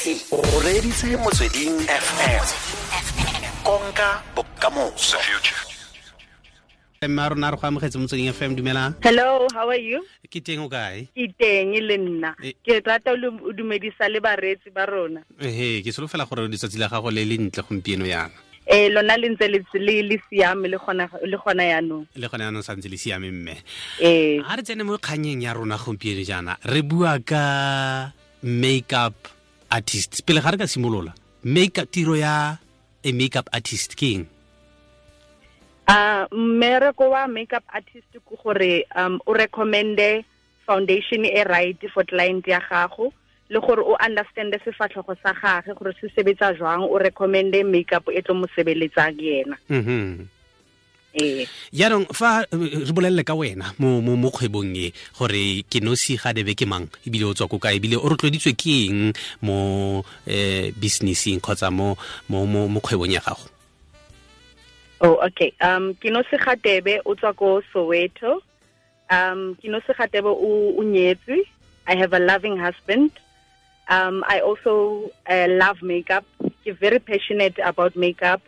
motlhatlhaledi o reditse motsweding fm konka bokamoso. Mme a rona re go amogetse motsweding fm dumelang. Hello how are you? Ke teng o kae? Ke teng le nna. Eh. ke rata o dumedisa le bareetsi ba rona. Ehe ke solofela gore letsatsi la gago le le ntle gompieno yana eh lona le ntse le le siame le gona le gona yanong le gona yanong santse le siame mme. Eh. Ga re tsene mo kganyeng ya rona gompieno jaana re bua ka makeup artist. Pele ga re ka simolola makeup tiro ya a makeup artist ke eng? Ah mmereko wa makeup artist ke gore um o recommende foundation e right for client ya gago le gore o understande sefatlhego sa gage gore se sebetsa jwang o recommende makeup e tlo mo sebeletsang yena. Mm eh yaanong fa eh, re bolelele ka wena mo mo mo kgwebong e gore ke nosi ga debe ke mang ebile o tswa ko kae ebile o rotloeditswe ke eng mo eh businesseng kgotsa mo mo mo mo kgwebong ya gago Oh, okay. Um, ga tebe o tswa ko Soweto. Um, ke nosi ga debe o o nyetswe. I have a loving husband. Um, I also uh, love makeup. Ke very passionate about makeup.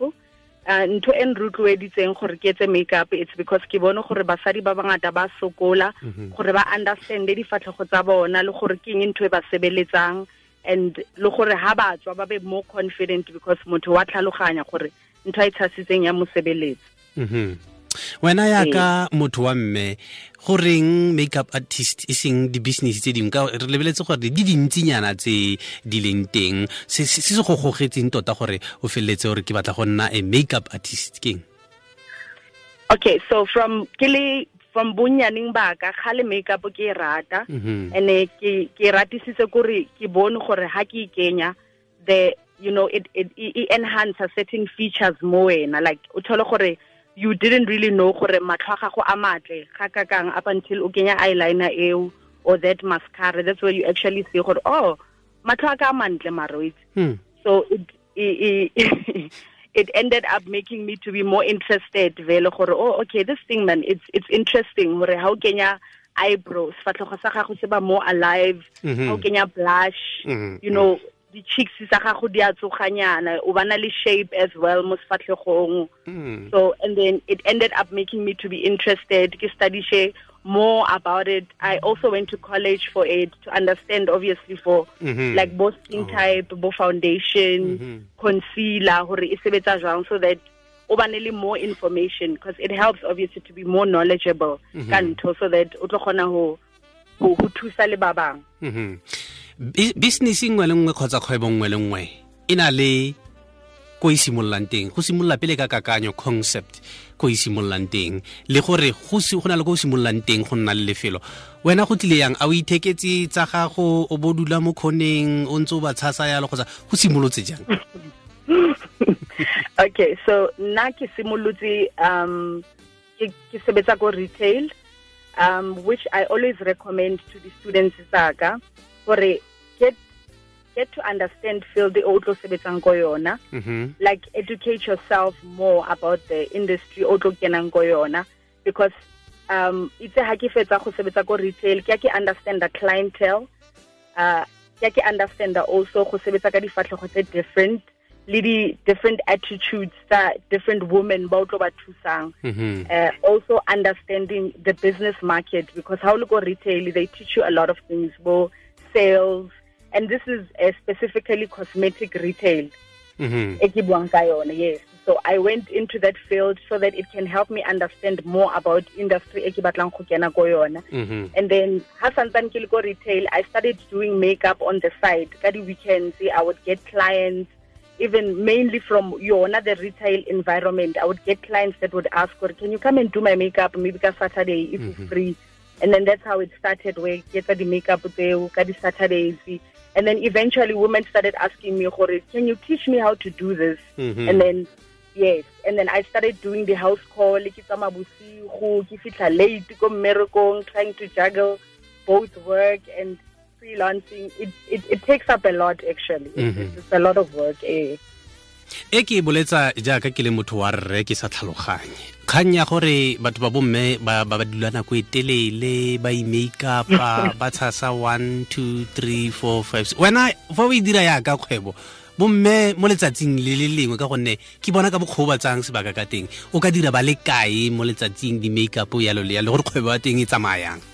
Uh, ntho e nrotloeditseng gore ke etse makeup it's because ke bone gore basadi ba bangata ba sokola gore ba understande difatlhego tsa bona le gore ke eng ntho e ba sebeletsang and le gore ha ba tswa ba be more confident because motho wa tlhaloganya gore ntho a e tshasitseng ya mosebeletsi Mhm. Wena yaka motho wa mme goreng makeup artist e seng di-business tse dingwe? Ka re lebeletse gore di dintsinyana tse di leng teng se se go gogetseng tota gore o feleletse gore ke batla go nna a makeup artist ke eng okay so from ke le from bonnyaneng baka ga le makeup ke e rata. Mhm. and ke ke ratisitse gore ke bone gore ha ke e kenya the you know it it it enhance certain features mo wena. Like o thole gore you didn't really know gore matlho a gago a matle ga ka kang up until o kenya eyeliner eo or that mascara that's where you actually see gore oh matlho a ka a mantle maro itse Hmm. so it it, it, it ended up making me to be more interested vele gore oh okay this thing man it's it's interesting gore how kenya eyebrows fatlhogo sa gago se ba more alive how kenya blush Mhm. you know di cheeks sa gago di a tsoganyana o bana le shape as well mo sefatlhegong Hmm. so and then it ended up making me to be interested ke study more about it i also went to college for it to understand obviously for Mhm. like both skin type bo foundation Mhm. concealer gore e sebetsa jwang so that o bane le more information because it helps obviously to be more knowledgeable ka ntho so that o tlo kgona ho ho thusa le ba bang Mhm. Bu- business nngwe le nngwe kgotsa kgwebo nngwe le nngwe e na le ko e simololang teng. Go simolola pele ka kakanyo concept ko e simololang teng. Le gore go na le ko o simololang teng go nna le lefelo. Wena go tlile yang? A o itheketse tsa gago o bo dula mo kgoneng o ntse o ba tshasa yalo kgotsa go simolotse jang? Okay so nna ke simolotse um ke sebetsa ko retail um which i always recommend to the students tsaka gore get get to understand field o tlo sebetsang ko yona Mhm. like educate yourself more about the industry o tlo kenang ko yona because um itse ha ke fetsa go sebetsa ko retail ke a ke understand the clientele uh ke a ke understand also go sebetsa ka difatlhego tse different le di different attitudes tsa different women ba o tlo ba thusang Mhm. uh, also understanding the business market because how look retail they teach you a lot of things bo sales and this is uh, specifically cosmetic retail. Yone yes. So i went into that field so that it can help me understand more about industry ke batlang go kena ko yona. Mhm. and then ha santsane ke le retail i started doing makeup on the side. Ka di weekends i would get clients even mainly from yona the retail environment. I would get clients that would ask or can you come and do my makeup? Maybe ka saturday if it's free and then that's how it started where ke etsa di makeup ka di saturdays and then eventually women started asking me can you teach me how to do this Mhm. and then yes and then i started doing the house call ke tsamaya bosigo ke fitlha late trying to juggle both work and freelancing it, it, it takes up a lot actually It's- Mhm. it's, it's a lot of work eh. E ke e boletsa jaaka ke le motho wa rre ke sa tlhaloganye. Kgang ya gore batho ba bomme ba ba dula nako e telele ba i-makeupa ba tshasa one two three four five wena fa o e dira yaka kgwebo bomme mo letsatsing le le lengwe ka gonne ke bona ka bokgwebo ba tsang sebaka ka teng. O ka dira ba le kae mo letsatsing di-makeup yalo le yalo gore kgwebo ya teng e tsamayang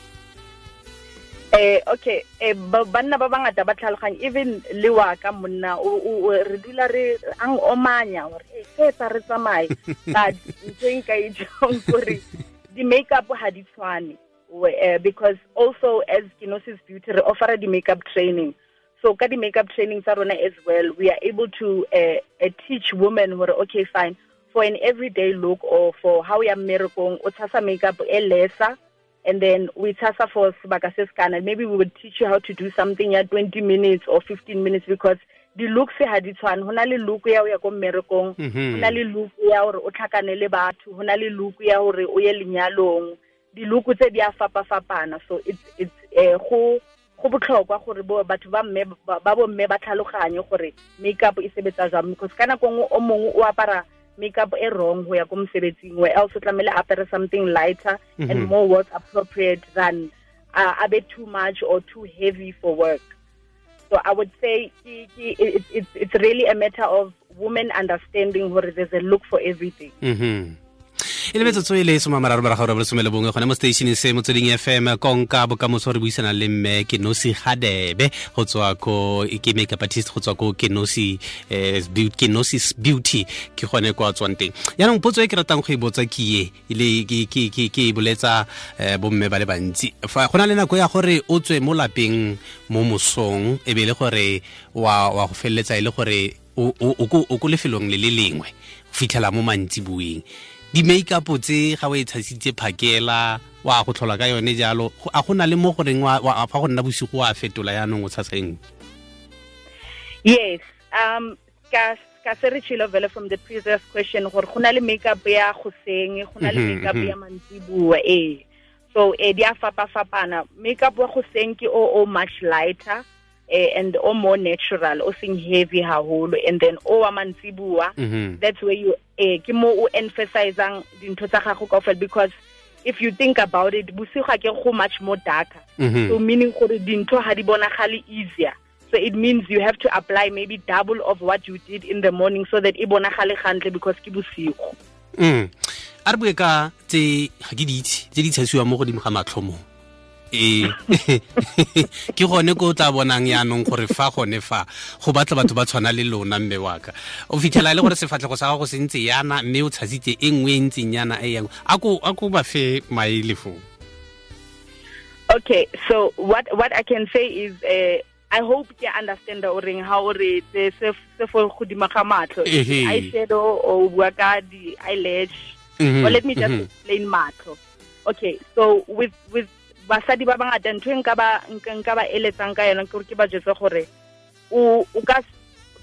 eh okay. Eh ba- banna ba bangata ba tlhaloganya even le wa ka monna re dula re ang omanya gore eh se tsa re tsamaye. But ntho e nka e jong gore di-makeup ha di tshwane eh, because also as kenosis beauty re offera di-makeup training. So ka di-makeup training tsa rona as well we are able to uh, uh, teach women gore okay fine. For an everyday look or for how ya mmerekong o tshasa makeup e lesser and then we tasa for sekana. Maybe we would teach you how to do something ya 20 minutes or 15 minutes because di looks ha di tshwane. Ho na le look ya o ya ko mmerekong. Mhm. na le look ya hore o tlhakane le batho. Ho na le look ya hore o ye lenyalong. Di look tse di a fapa fapana so it's it's eh go go botlhokwa gore bo batho ba mme ba bomme ba tlhaloganye gore makeup e sebetsa jang because kana nako nngwe o mongwe o apara makeup e wrong ho ya ko mosebetsing where else o tlamehile a apare something lighter and Mhm. more work appropriate than uh, a bit too much or too heavy for work. So i would say ke- ke- it, it's it's really a matter of women understanding where there's a look for everything. Mhm e le metsotso e le somamararo morago re bolesome le bongwe gone mo stationeng se mo motsweding fm konka bokamoso re buisana le mme ke nosi gadebe go tswa ko ke makeup artist go tswa ko ke nosi eh, ke nosis beauty ke gone kwa tswang teng. Yaanong potso e ke ratang go e botsa ke ye e ke- e boletsa eh, bomme ba le bantsi. Go na le nako ya gore o tswe mo lapeng mo mosong e be e le gore wa go feleletsa e le gore o ko- lefelong le le lengwe go fitlhela mo mantsibueng di-makeup tse ga o e tshasitse phakela wa go tlhola ka yone jalo a go na le mo goreng fa go nna bosigo wa fetola yaanong o tshasa eng Yes. Um ka ka se re tshilo vele from the previous question gore go na le makeup ya go seng go na le Mhm, makeup mhm. ya mantsibuwa eh so e di a fapa fapana makeup wa go seng ke o o much lighter eh, and o more natural o seng heavy haholo and then o wa mantsibua mm -hmm. that's where you eh ke mo o emphasizang dintho tsa gago kaofela because if you think about it bosigo ga ke go much more darker Mhm. so meaning gore dintho ga di bonagale easier so it means you have to apply maybe double of what you did in the morning so that e bonagale gantle because ke bosigo Mm. a re bue ka tse ga ke di itse tse di tshasiwang mo godimo ga matlhomo ee ke gone ko o tla bonang yaanong gore fa gone fa go batla batho ba tshwana le lona mme waka o fitlhela e le gore sefatlhego sa gago se ntse yana mme o tshasitse e nngwe e ntseng yana e yang. A ko ba fe maele foo okay so what what i can say is uh, i hope ke understand o reng ha o re se fo godima ga Ehe. eyeshadow o bua ka di eyelash Mhm, let me just mhm. explain matlo. Okay so with with basadi ba bangata ntho nka ba nka nka ba eletsang ka yona ke gore ke ba jetse gore o o ka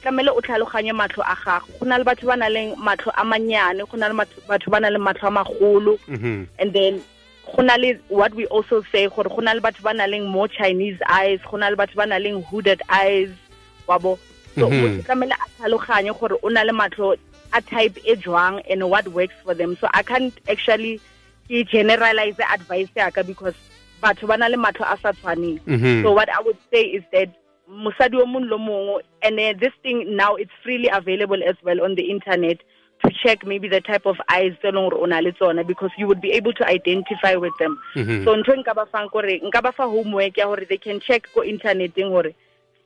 tlamele o tlhaloganye matlho a gago. Go na le batho ba na matlho a mannyane go na le batho ba na le matlho a magolo. Mhm. and then go na le what we also say gore go na le batho ba na leng more chinese eyes go na le batho ba na leng hooded eyes wa bo so motho tlamele a tlhaloganye gore o na le matlho a type e jwang and what works for them. So i can't actually ke generalize advice yaka because batho ba na le matlho a sa tshwaneng Mhm. so what i would say is that mosadi o mongwe le mongwe and uh, this thing now it's freely available as well on the internet to check maybe the type of eyes tse leng gore o na le tsona because you would be able to identify with them Mhm. so ntho nka ba fang kore nka ba fa homework ya gore they can check ko interneteng gore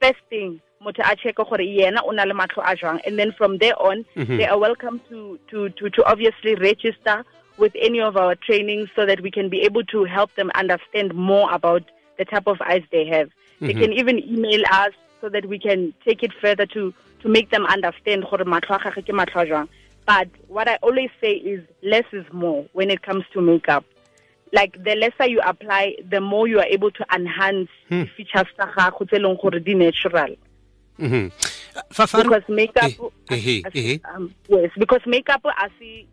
first thing motho a check gore yena o na le matlho a jwang and then from there on Mhm. they are welcome to to to to obviously register with any of our trainings so that we can be able to help them understand more about the type of eyes they have they Mhm. can even email us so that we can take it further to to make them understand gore matlho a gagwe ke matlho a jwang but what i always say is less is more when it comes to makeup like the lesser you apply the more you are able to enhance Hmm. the features tsa gago tse leng gore di natural Mhm. Because makeup Eh, eh, eh, um, yes because makeup a se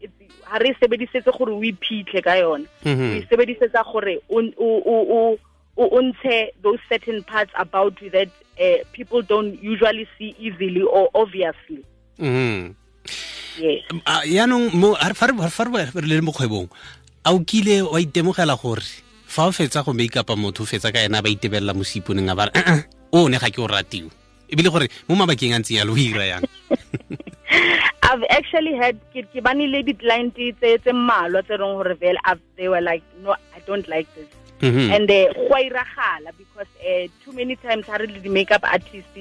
ha re sebedisetse gore o iphitlhe ka yona o e sebedisetsa gore o o- ntshe those certain parts about you that uh, people don't usually see easily or obviously. Mm. yes. Ah, yaanong fa re le mo kgwebong a o kile wa itemogela gore fa o fetsa go make upa motho o fetsa ka ena ba itebelela mo seiponeng a ba re "Eh, eh, o ne ga ke o ratio ebile gore mo mabakeng a ntse yalo o ira yang? I've actually had ke bane le di-client tse tse mmalwa tse reng gore vele they were like no I don't like this. Mhm. and uh, go a iragala because uh, too many times ha re le di-makeup artist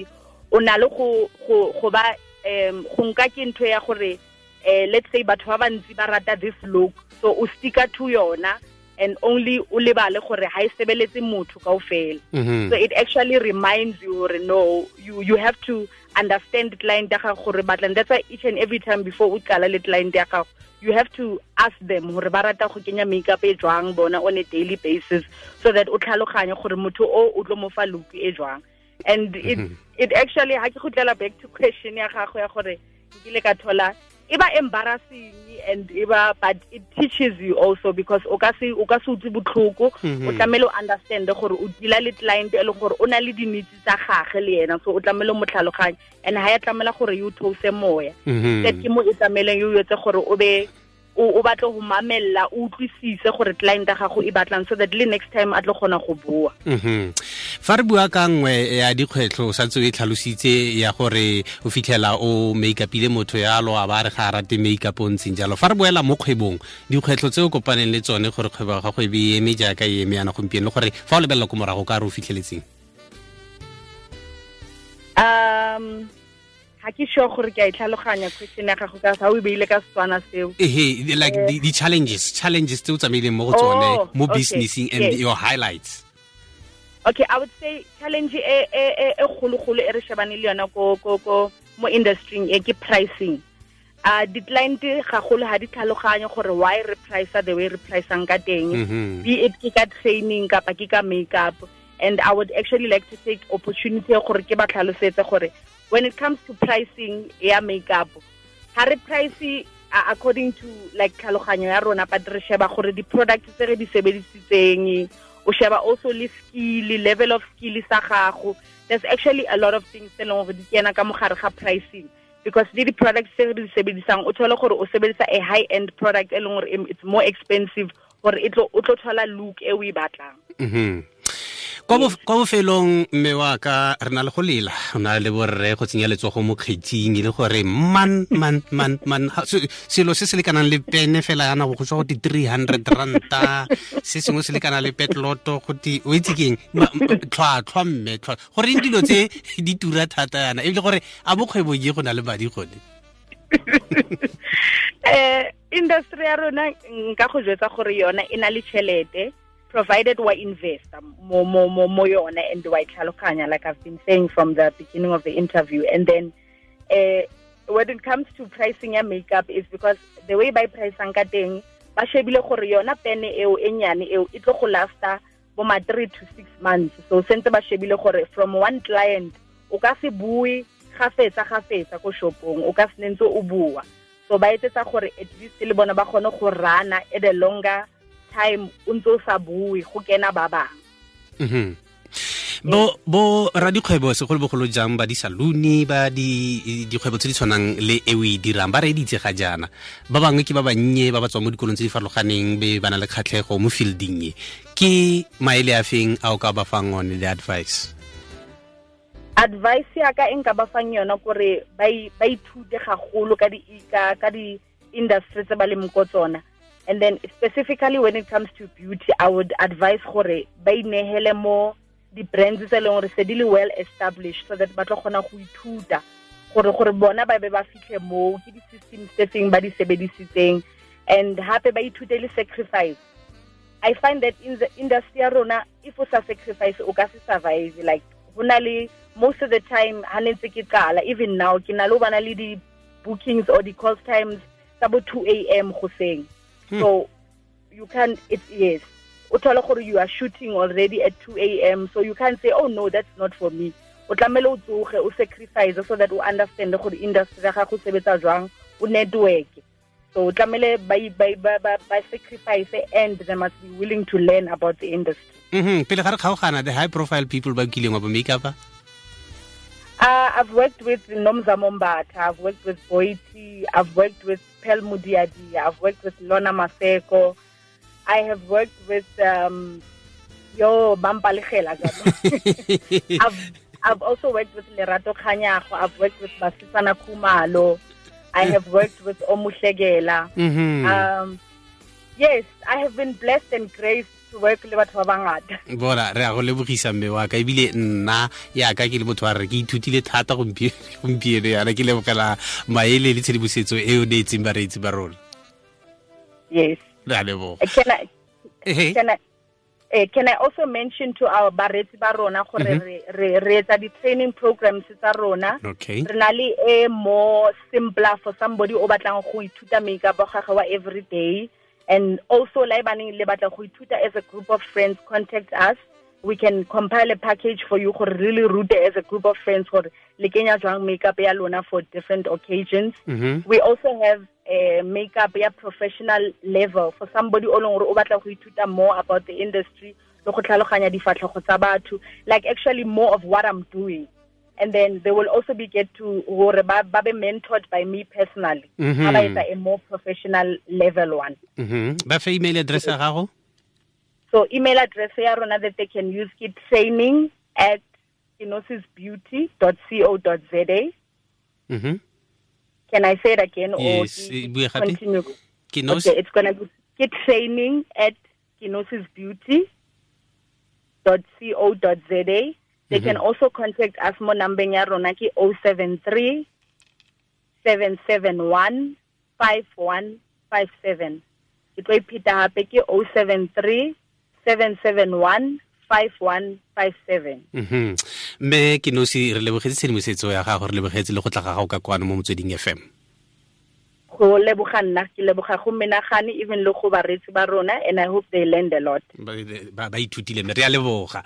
o na le go go go ba um go nka ke ntho ya gore um let's say batho ba bantsi ba rata this look so o sticka to yona and only o lebale gore ha e sebeletse motho kaofela. Mhm. so it actually reminds you gore no you you have to understand client ya gago gore batlang that's why each and every time before o qala le client ya gago you have to ask them gore ba rata go kenya makeup e jwang bona on a daily basis so that o tlhaloganye gore motho o o tlo mo fa look e jwang. And it it actually ha ke gotlela back to question ya gago ya gore nkile ka thola e ba embarrassing and e ba but it teaches you also because o ka se o ka se utlwe botlhoko o tlamele o understand gore o dila le client e leng gore o na le dinitsi tsa gage le yena so o tlamele mo tlhaloganye and ha ya tlamela gore yo theose moya Mhm. that ke mo e tlameleng yo etse gore o be o o batle go mamella o utlwisise gore client ya gago e batlang so that le next time a tle kgona go bua. Mhm. fa re bua ka nngwe ya dikgwetlho sa santse o e tlhalositse ya gore o fitlhela o make-upile motho yalo a ba re ga a rate make-up o ntseng jalo. Fa re boela mo kgwebong dikgwetlho tse o kopaneng le tsone gore kgwebo ya gago e be e eme jaaka e eme yana gompieno le gore fa o lebelela ko morago ka re o fitlheletseng? Um ha ke sure gore ke a itlhaloganya question ya gago ka sa o e beile ka setswana seo. Ehe like di- di-challenges challenges tse o tsamaileng mo go tsone Oh, mo businessing and yes. your highlights. Okay i would say challenge e e e e kgologolo e re shebane le yona ko ko ko mo industry e ke pricing. Uh di-client gagolo ha di tlhaloganye gore why re price the way re priceang ka teng. Mhm. be it ke ka training kapa ke ka makeup and i would actually like to take opportunity gore ke ba tlhalosetse gore when it comes to pricing ya makeup ha re price according to like tlhaloganyo ya rona but re sheba gore di-products tse re di sebedisitseng o sheba also le skill level of skill sa gago there's actually a lot of things tse leng gore di kena ka mogare ga pricing because le di-products tse re di sebedisang o thole gore o sebedisa a high end product e leng gore it's more expensive gore o tlo thola look e o e batlang Mhm. Kwa bofelong mme wa ka re na le go lela. O na le borre go tsenya letsogo mo kgetsing e le gore man man man man. Se- selo se se lekanang le pene fela yana go tswa go di 300 ranta. Se sengwe se lekana le petloto go di o itse keng tlhwatlhwa mme tlhwa goreng dilo tse di tura thata yana? Ebile gore a bokgwebo ye go na le madi gone? Um industry ya rona nka go jwetsa gore yona e na le tšhelete provided wa investa mo mo mo mo yona and wa itlhaloganya like I've been saying from the beginning of the interview. And then eh when it comes to pricing ya makeup is because the way by pricing ka teng ba shebile gore yona pene eo e nyane eo e tlo go lasta bo ma 3 to 6 months. So sentse ba shebile gore from one client o ka se bue ga fetsa ga fetsa ko shopong o ka se nentse o bua. So ba etsetsa gore at least le bona ba kgone go rana at a longer time o ntse o sa bue go kena ba bangwe bo bo bo radikgwebo segolobogolo jang ba di-saluni ba di dikgwebo tse di tshwanang le e o e dirang ba re reeditse ga jaana? Ba bangwe ke ba bannye ba ba tswang mo dikolong tse di farologaneng be ba na le kgatlhego mo fielding e ke maele a feng a o ka ba fang one le advice? Advice ya ka e nka ba fang yona kore ba ba ithute gagolo ka di ka ka di industry tse ba leng ko tsona and then specifically when it comes to beauty i would advise gore ba inehele mo di-brands tse e leng gore se le well established so that ba tlo kgona go ithuta gore gore bona ba be ba fitlhe moo ke di-system tse feng ba di sebedisitseng. And hape ba ithute le sacrifice. I find that in the industry ya rona if o sa sacrifice o ka se survive. Like ho na le most of the time ha ne ntse ke qala even now ke na le ho bana le di bookings or di call times tsa bo 2 am goseng so you can't it's yes. You are shooting already at 2 am so you can't say oh no that's not for me. O tlamele o tsoge o sacrifice so that o understand gore industry ya gago sebetsa jwang o network so o tlamele ba ba ba ba, ba sacrifice and they must be willing to learn about the industry. Mhm, pele ga re kgaogana the high profile people ba kileng wa bo make upa Uh, I've worked with Nomzamo Mbatha, I've worked with Boity, I've worked with Pearl Modiadie, I've worked with Lorna Maseko, I have worked with um, Yo Bampaligela. I've I've also worked with Lerato Kganyago, I've worked with Basetsana Kumalo, I have worked with Omushegela. Mhm. Um, yes, I have been blessed and graced work le batho ba bangata. bona re a go lebogisa mme wa ka ebile nna yaka ke le motho wa re ke ithutile thata gompie- gompieno yana ke lebogela maele le tshedimosetso e o ne neetseng bareetsi ba rona Yes. re a leboga Uh, Can I can I eh, can I also mention to our baretsi ba rona gore Mhm. re re etsa di training programs tsa rona okay re na le e more simpler for somebody o batlang go ithuta makeup wa gagwe wa every day and also la baneng le batla go ithuta as a group of friends contact us. We can compile a package for you gore really root as a group of friends gore le kenya jwang makeup ya lona for different occasions. Mhm. we also have a makeup ya professional level for somebody o leng gore o batla go ithuta more about the industry le go tlhaloganya difatlhego tsa batho. Like actually more of what i'm doing and then they will also be get to gore ba ba be mentored by me personally Mhm. ga ba etsa a more professional level one Mhm. ba fa email address ya gago so email address ya rona that they can use ke training at kenosisbeauty.co.za Mhm. can i say it again or Yes, e bue continue ke no Okay, it's gonna be get training at kenosisbeauty.co.za. They can also contact us mo number ya rona ke 073 771 5157. Ke tlo hape ke 073 771 5157. Mhm. mme ke nosi re lebogetse tshedimosetso ya gago re lebogetse le go tla ga gago ka kwano mo motsweding fm Go leboga nna ke leboga go menagane even le go baretsi ba rona and I hope they learned a lot. ba ithutile mme re a leboga